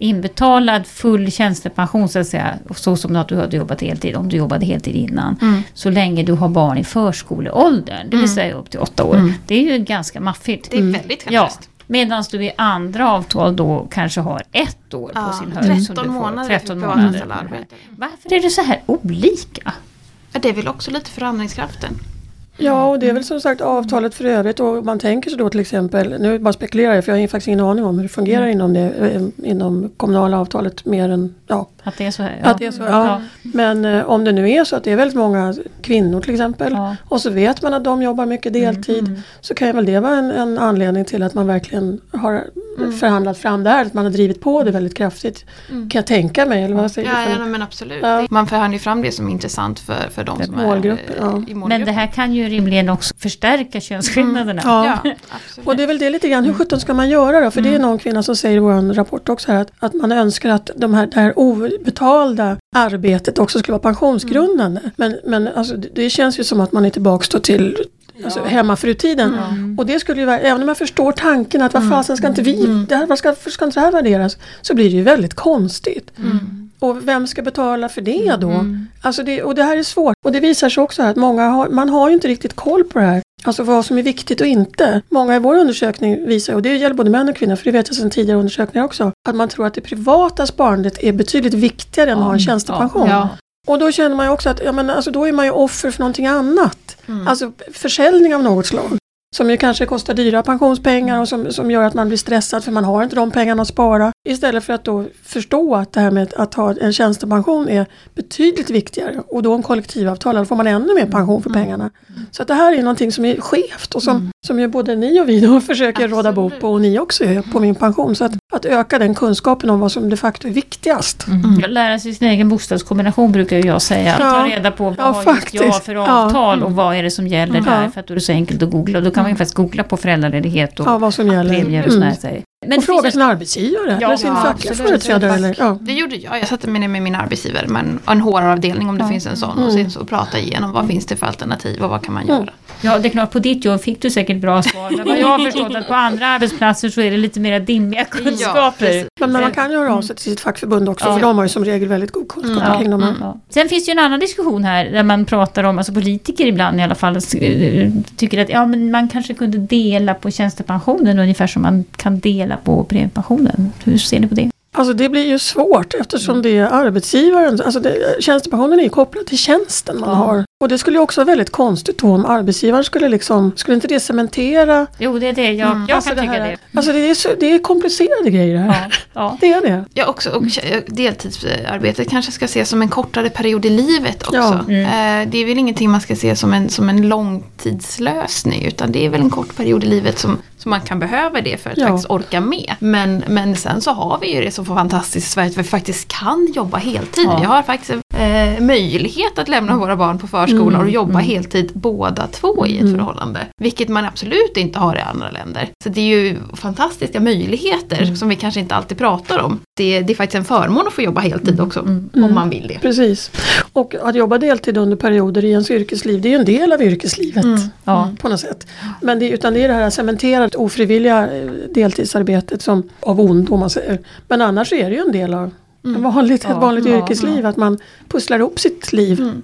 inbetalad full tjänstepension så att säga, så som att du hade jobbat heltid, om du jobbade heltid innan, så länge du har barn i förskoleåldern, det vill säga upp till åtta år. Det är ju ganska maffigt. det är väldigt Ja, generöst. medan du i andra avtal då kanske har ett år på Ja, sin höjd. som 13 du får. månader 13 för månader. Varför är det så här olika? Ja, det är väl också lite förhandlingskraften. Ja, och det är väl som sagt avtalet för övrigt och man tänker sig då till exempel, nu bara spekulerar jag för jag har faktiskt ingen aning om hur det fungerar inom det eh, inom kommunala avtalet mer än, ja, Att det är så här? att det är så. Ja. Men eh, om det nu är så att det är väldigt många kvinnor till exempel Ja. och så vet man att de jobbar mycket deltid så kan ju väl det vara en, en anledning till att man verkligen har förhandlat fram det här, att man har drivit på det väldigt kraftigt. Kan jag tänka mig, eller vad säger Ja, du? ja men absolut. Ja. Man förhandlar ju fram det som är intressant för, för de som är ja. i Men målgruppen. det här kan ju rimligen också förstärka könsskillnaderna. Ja. Ja, [laughs] absolut. Och det är väl det lite grann, hur sjutton ska man göra då? För det är någon kvinna som säger i vår rapport också här att, att man önskar att de här, det här obetalda arbetet också skulle vara pensionsgrundande. Men, men alltså, det, det känns ju som att man är tillbaka till alltså, hemmafrutiden. Och det skulle ju vara, även om jag förstår tanken att vad fasen ska inte vi, det här, vad ska, varför ska inte det här värderas? Så blir det ju väldigt konstigt. Och vem ska betala för det då? Alltså det, och det här är svårt. Och det visar sig också här att många har, man har ju inte riktigt koll på det här. Alltså vad som är viktigt och inte. Många i vår undersökning visar, och det gäller både män och kvinnor, för det vet jag sedan tidigare undersökningar också, att man tror att det privata sparandet är betydligt viktigare än att ha en tjänstepension. Ja. Och då känner man ju också att ja, men alltså, då är man ju offer för någonting annat. Alltså försäljning av något slag. Som ju kanske kostar dyra pensionspengar och som, som gör att man blir stressad för man har inte de pengarna att spara. Istället för att då förstå att det här med att ha en tjänstepension är betydligt viktigare. Och då en kollektivavtal, då får man ännu mer pension för pengarna. Så att det här är någonting som är skevt och som, som ju både ni och vi då [laughs] försöker råda bot på och ni också är på min pension. Så att, att öka den kunskapen om vad som de facto är viktigast. Lära sig sin egen bostadskombination brukar jag säga. Ja. Ta reda på vad Ja, har jag för Ja. avtal och vad är det som gäller Ja. där. För att då är det så enkelt att googla. Då kan man ju faktiskt googla på föräldraledighet och Ja, vad som gäller. premier och Mm. sådana här. Men Och fråga sin arbetsgivare Ja, eller sin ja, fackliga företrädare. Eller, ja. Det gjorde jag. Jag satte mig ner med min arbetsgivare, men en HR-avdelning om det finns en sån. Och sen så prata igenom vad finns det för alternativ och vad kan man göra. Ja, det är klart, på ditt jobb fick du säkert bra svar. Men vad jag har förstått att på andra arbetsplatser så är det lite mer dimmiga kunskaper. precis. Men, man kan ju höra av sig till sitt fackförbund också Ja. för de har ju som regel väldigt god kunskap Mm. kring de här. Ja. Sen finns det ju en annan diskussion här där man pratar om, alltså politiker ibland i alla fall, tycker att ja, men man kanske kunde dela på tjänstepensionen ungefär som man kan dela på premiepensionen. Hur ser ni på det? Alltså det blir ju svårt eftersom Mm. det är arbetsgivaren, alltså det, tjänstepensionen är ju kopplad till tjänsten man Ja. har. Och det skulle ju också vara väldigt konstigt då om arbetsgivaren skulle liksom, skulle inte det cementera? Jo, det är det. Jag, Mm. jag Alltså kan det, tycka det. alltså det, är så, det är komplicerade grejer det här. Ja, ja. Det är det. Ja, också, och deltidsarbetet kanske ska ses som en kortare period i livet också. Ja. Mm. Eh, Det är väl ingenting man ska se som en, som en långtidslösning utan det är väl en kort period i livet som, som man kan behöva det för att Ja. faktiskt orka med. Men, men sen så har vi ju det så fantastiskt i Sverige att vi faktiskt kan jobba heltid. Ja. Vi har faktiskt eh, möjlighet att lämna våra barn på förskola Mm, och jobba mm. heltid båda två i ett Mm. förhållande. Vilket man absolut inte har i andra länder. Så det är ju fantastiska möjligheter Mm. som vi kanske inte alltid pratar om. Det, det är faktiskt en förmån att få jobba heltid också. Mm. Om Mm. man vill det. Precis. Och att jobba deltid under perioder i ens yrkesliv, det är ju en del av yrkeslivet. Mm. Ja. På något sätt. Men det, utan det är det här cementerade ofrivilliga eh, deltidsarbetet som av ondo om man säger. Men annars är det ju en del av en vanligt, Ja, ett vanligt ja, yrkesliv. Att man pusslar ihop sitt liv. Mm.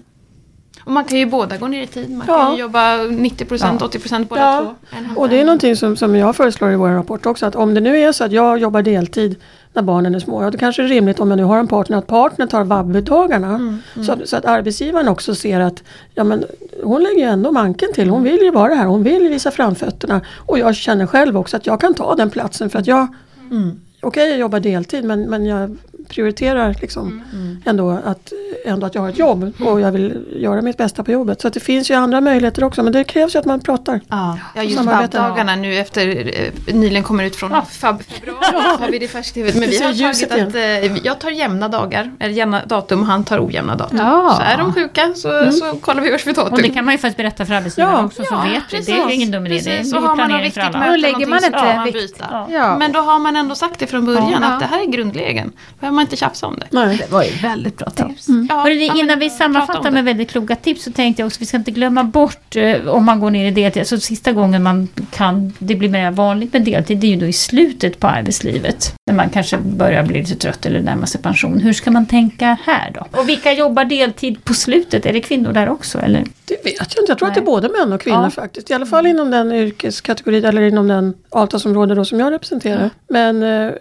Och man kan ju båda gå ner i tid. Man Ja. kan ju jobba 90% Ja. 80% båda Ja. två. Och det är någonting som, som jag föreslår i vår rapport också. Att om det nu är så att jag jobbar deltid när barnen är små. Ja, då kanske det är rimligt om jag nu har en partner att partnern tar vab-dagarna. Mm. Så, att- så att arbetsgivaren också ser att ja, men, hon lägger ju ändå manken till. Hon vill ju vara här. Hon vill visa framfötterna. Och jag känner själv också att jag kan ta den platsen. För att jag, Mm. okej jag jobbar deltid men, men jag prioriterar liksom Mm. ändå, att, ändå att jag har ett jobb. Och jag vill göra mitt bästa på jobbet. Så att det finns ju andra möjligheter också. Men det krävs ju att man pratar. Ja, ja just. FAB-dagarna nu efter eh, nyligen kommer ut från FAB februari har vi det färskt i huvudet. Men vi har tagit att eh, jag tar jämna dagar, eller jämna datum och han tar ojämna datum. Ja. Så är de sjuka så, så kollar vi vars vi Och det kan man ju faktiskt berätta för arbetsgivaren Ja, också så ja, vet vi. Det är precis. ingen dum idé. Det är Precis, har man planering för alla. Då lägger man så eh, vikt- byta. Ja. Ja. Men då har man ändå sagt det från början Ja. att det här är grundregeln. Behöver man inte tjafsa om det. Nej. Det var ju väldigt bra tips. Ja, Hörrni, ja, men innan vi prata sammanfattar med det. väldigt kloka tips så tänkte jag också vi ska inte glömma bort eh, om man går ner i deltid. Alltså sista gången man kan, det blir mer vanligt med deltid, det är ju då i slutet på arbetslivet. När man kanske börjar bli lite trött eller närma sig pension. Hur ska man tänka här då? Och vilka jobbar deltid på slutet? Är det kvinnor där också eller? Det vet jag inte. Jag tror att det är Nej. både män och kvinnor Ja. faktiskt. I alla fall inom den yrkeskategori eller inom den avtalsområde då som jag representerar. Men, eh,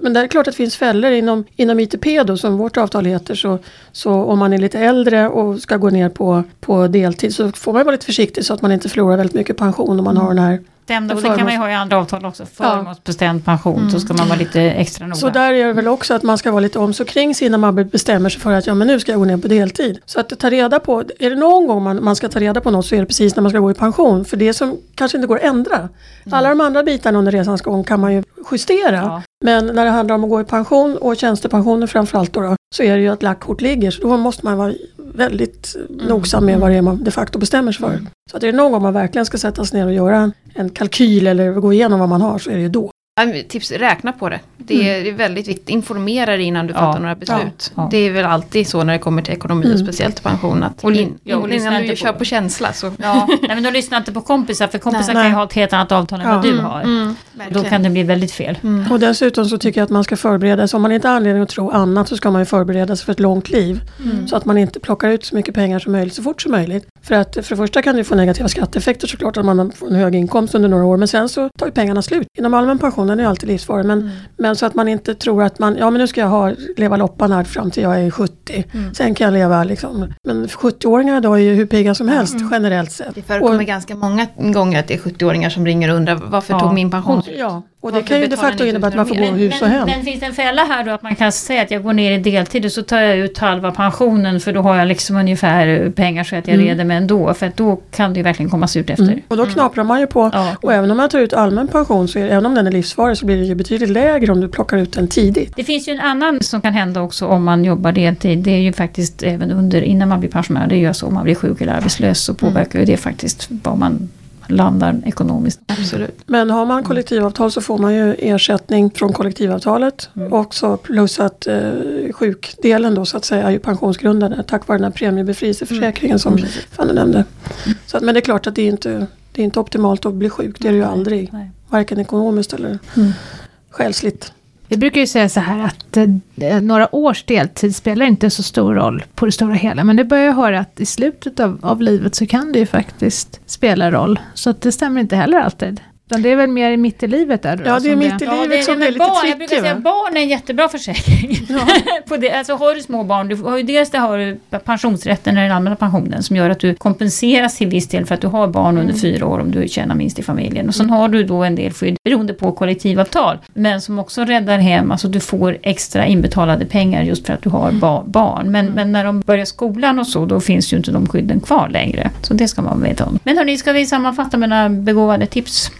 men det är klart att det finns fällor inom, inom ITP då som vårt avtal heter. Så, så om man är lite äldre och ska gå ner på, på deltid så får man vara lite försiktig så att man inte förlorar väldigt mycket pension om man har den här. Stämda, och det kan man ju ha i andra avtal också. Förmånsbestämd pension, så ska man vara lite extra noga. Så där är det väl också att man ska vara lite om så kring sig innan man bestämmer sig för att ja men nu ska jag gå ner på deltid. Så att ta reda på, är det någon gång man, man ska ta reda på något så är det precis när man ska gå i pension. För det som kanske inte går att ändra. Alla de andra bitarna under resans gång kan man ju justera. Ja. Men när det handlar om att gå i pension och tjänstepensionen framförallt då, då så är det ju att lagt kort ligger. Så då måste man vara väldigt nogsam med vad det är man de facto bestämmer sig för. Så att är det någon gång man verkligen ska sätta sig ner och göra en, en kalkyl eller gå igenom vad man har så är det ju då. Tips, räkna på det. Det är, det är väldigt viktigt. Informera dig innan du Mm. Ja. fattar några beslut. Ja. Ja. Det är väl alltid så när det kommer till ekonomi och Mm. speciellt pension. Att Och in, ja, och innan du på- kör på känsla så... Ja, nej, men då lyssna inte på kompisar, för kompisar Nej. kan ju ha ett helt annat avtal än Ja. vad du Mm, har. mm, Och då verkligen. kan det bli väldigt fel. Mm. Och dessutom så tycker jag att man ska förbereda sig. Om man inte har anledning att tro annat så ska man ju förbereda sig för ett långt liv. Mm. Så att man inte plockar ut så mycket pengar som möjligt så fort som möjligt. För att för det första kan det få negativa skatteeffekter såklart att man får en hög inkomst under några år. Men sen så tar ju pengarna slut. Inom allmän pension är ju alltid livsfarlig. Men, Mm. men så att man inte tror att man, ja men nu ska jag ha, leva loppan här fram till jag är 70. Mm. Sen kan jag leva liksom. Men 70-åringar idag är ju hur pigga som helst Mm. generellt sett. Det förekommer Och- ganska många gånger att det är 70-åringar som ringer och undrar varför Ja. tog min pension slut? Ja, och det kan ju de facto innebära att man får gå hus och hem. Men finns det en fälla här då att man kan säga att jag går ner i deltid och så tar jag ut halva pensionen för då har jag liksom ungefär pengar så att jag Mm. reder mig ändå. För att då kan det ju verkligen komma surt efter. Mm. Och då knaprar man ju på Ja. Och även om man tar ut allmän pension, så är, även om den är livsfarlig, så blir det ju betydligt lägre om du plockar ut den tidigt. Det finns ju en annan som kan hända också om man jobbar deltid. Det är ju faktiskt även under, innan man blir pensionär, det är ju så om man blir sjuk eller arbetslös så påverkar ju det faktiskt vad man landar ekonomiskt. Absolut. Men har man kollektivavtal så får man ju ersättning från kollektivavtalet. Mm. Också plus att eh, sjukdelen då så att säga är ju pensionsgrundande tack vare den här premiebefrielseförsäkringen som Fanny nämnde. Så att, men det är klart att det är inte det är inte optimalt att bli sjuk, det är det ju aldrig. Nej. Varken ekonomiskt eller Mm. själsligt. Vi brukar ju säga så här att eh, några års deltid spelar inte så stor roll på det stora hela. Men det börjar jag höra att i slutet av, av livet så kan det ju faktiskt spela roll. Så att det stämmer inte heller alltid. Utan det är väl mer mitt i livet där då, Ja, det är mitt i Ja, livet som det är lite barn, Jag brukar tricky. säga va? barn är en jättebra försäkring. [laughs] på det. Alltså, har du små barn, du har ju dels det har du pensionsrätten, den allmänna pensionen, som gör att du kompenseras till viss del för att du har barn under fyra år om du tjänar minst i familjen. Och sen har du då en del skydd beroende på kollektivavtal, men som också räddar hem, alltså du får extra inbetalade pengar just för att du har ba barn. Men, men när de börjar skolan och så, då finns ju inte de skydden kvar längre. Så det ska man veta om. Men hörni, ska vi sammanfatta med några begåvade tips?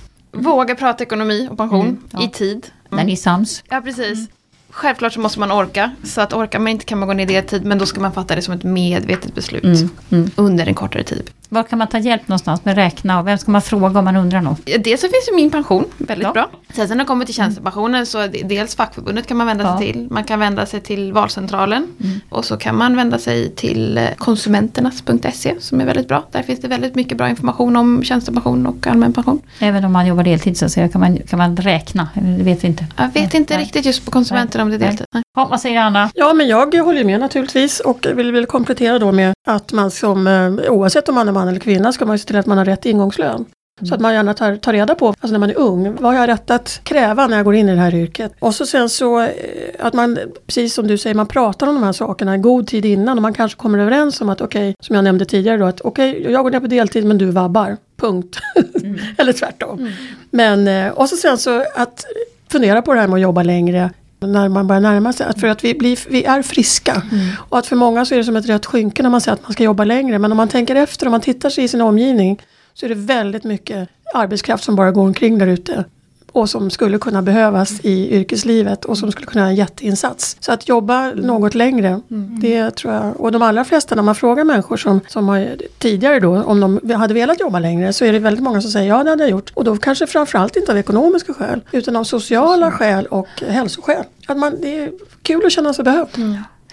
Våga prata ekonomi och pension Mm, ja. i tid. När ni är sams? Ja, precis. Självklart så måste man orka. Så att orkar man inte kan man gå ner i deltid. Men då ska man fatta det som ett medvetet beslut. Mm, mm. Under en kortare tid. Var kan man ta hjälp någonstans med räkna och vem ska man fråga om man undrar något? Dels så finns ju min pension, väldigt Ja. bra. Sen när det kommer till tjänstepensionen så dels fackförbundet kan man vända Ja. sig till. Man kan vända sig till valcentralen. Mm. Och så kan man vända sig till eh, konsumenternas.se som är väldigt bra. Där finns det väldigt mycket bra information om tjänstepension och allmän pension. Även om man jobbar deltid så att säga, kan man, kan man räkna? Det vet vi inte. Jag vet inte Nej. riktigt just på konsumenterna om det är deltid. Nej. Ja, vad säger Anna? Ja, men jag håller med naturligtvis och vill, vill komplettera då med att man som, eh, oavsett om man är man eller kvinna, ska man ju se till att man har rätt ingångslön. Så att man gärna tar, tar reda på, alltså när man är ung, vad har jag rätt att kräva när jag går in i det här yrket? Och så sen så eh, att man, precis som du säger, man pratar om de här sakerna i god tid innan och man kanske kommer överens om att okej, som jag nämnde tidigare då, att okej, jag går ner på deltid men du vabbar. Punkt. [laughs] eller tvärtom. Men, eh, och så sen så att fundera på det här med att jobba längre när man börjar närma sig. För att vi, blir, vi är friska. Och att för många så är det som ett rött skynke när man säger att man ska jobba längre. Men om man tänker efter, om man tittar sig i sin omgivning så är det väldigt mycket arbetskraft som bara går omkring där ute. Och som skulle kunna behövas i yrkeslivet och som skulle kunna göra en jätteinsats. Så att jobba något längre, det tror jag. Och de allra flesta när man frågar människor som, som har tidigare då, om de hade velat jobba längre, så är det väldigt många som säger ja det hade jag gjort. Och då kanske framförallt inte av ekonomiska skäl, utan av sociala skäl och hälsoskäl. Att man, det är kul att känna sig behövd.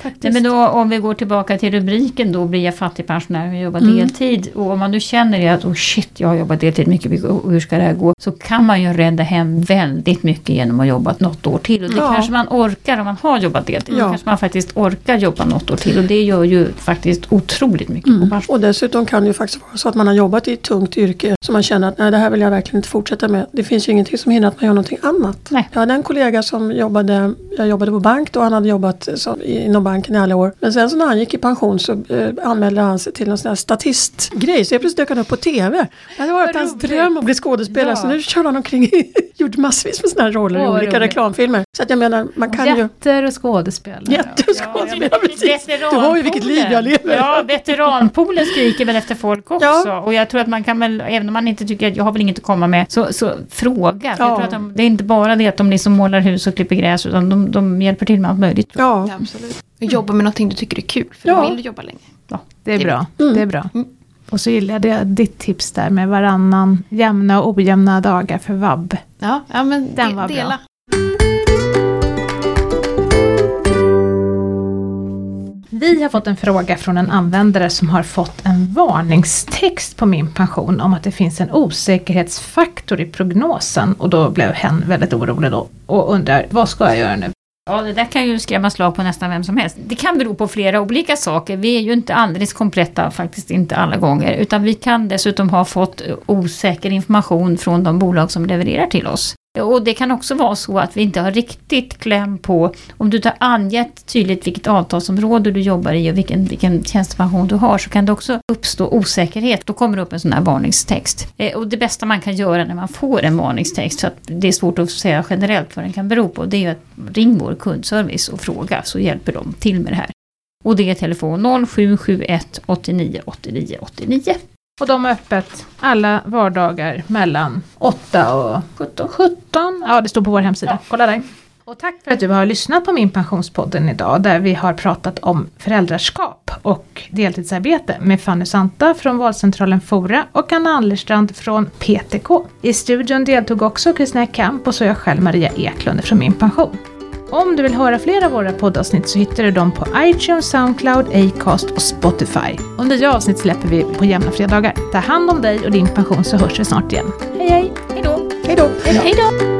Nej, men då, om vi går tillbaka till rubriken då, blir jag fattigpensionär och jobbar deltid. Och om man nu känner det att oh shit, jag har jobbat deltid mycket, mycket och hur ska det här gå? Så kan man ju rädda hem väldigt mycket genom att jobba något år till. Och det Ja. kanske man orkar om man har jobbat deltid. Ja. Kanske man faktiskt orkar jobba något år till. Och det gör ju faktiskt otroligt mycket på pension. Och dessutom kan det ju faktiskt vara så att man har jobbat i ett tungt yrke som man känner att nej det här vill jag verkligen inte fortsätta med. Det finns ju ingenting som hindrar att man gör någonting annat. Nej. Jag hade en kollega som jobbade, jag jobbade på bank då, han hade jobbat som, inom banken i alla år. Men sen så när han gick i pension så eh, anmälde han sig till någon sån här statistgrej. Så jag plötsligt dök han upp på TV. Det hade varit hans dröm att bli skådespelare. Ja. Så nu kör han omkring [laughs] gjort massvis med såna här roller i olika roligt. reklamfilmer. Så att jag menar, man kan ju... Jätter och skådespelare. Jätteskådespelare, precis. Du har ju vilket liv jag lever. Ja, veteranpoolen skriker väl efter folk också. Ja. Och jag tror att man kan väl, även om man inte tycker att jag har väl inget att komma med, så, så fråga. Ja. Jag tror att de, det är inte bara det att de liksom målar hus och klipper gräs, utan de, de hjälper till med allt möjligt. Ja, Ja, absolut. Och jobba med någonting du tycker är kul. För Ja. då vill du jobba länge. Det är bra. Mm. Det är bra. Mm. Och så gillade jag ditt tips där med varannan jämna och ojämna dagar för vab. Ja, ja men Den de, var bra. dela. Vi har fått en fråga från en användare som har fått en varningstext på min pension om att det finns en osäkerhetsfaktor i prognosen och då blev hen väldigt orolig då och undrar vad ska jag göra nu? Ja, det där kan ju skrämma slag på nästan vem som helst. Det kan bero på flera olika saker. Vi är ju inte alldeles kompletta, faktiskt inte alla gånger. Utan vi kan dessutom ha fått osäker information från de bolag som levererar till oss. Och det kan också vara så att vi inte har riktigt kläm på, om du inte har angett tydligt vilket avtalsområde du jobbar i och vilken, vilken tjänstepension du har, så kan det också uppstå osäkerhet. Då kommer det upp en sån här varningstext. Eh, Och det bästa man kan göra när man får en varningstext, för att det är svårt att säga generellt vad den kan bero på, det är att ring vår kundservice och fråga, så hjälper de till med det här. Och det är telefon 0771 89 89 89. Och de har öppet alla vardagar mellan 8 och 17. 17. Ja, det står på vår hemsida. Kolla där. Och tack för att du har lyssnat på min pensionspodden idag där vi har pratat om föräldraskap och deltidsarbete med Fanny Santa från valcentralen Fora och Anna Allerstrand från PTK. I studion deltog också Kristina Kamp och så jag själv Maria Eklund från Min Pension. Om du vill höra fler av våra poddavsnitt så hittar du dem på iTunes, Soundcloud, Acast och Spotify. Och nya avsnitt släpper vi på jämna fredagar. Ta hand om dig och din pension så hörs vi snart igen. Hej hej! Hej då! Hej då! Hej då!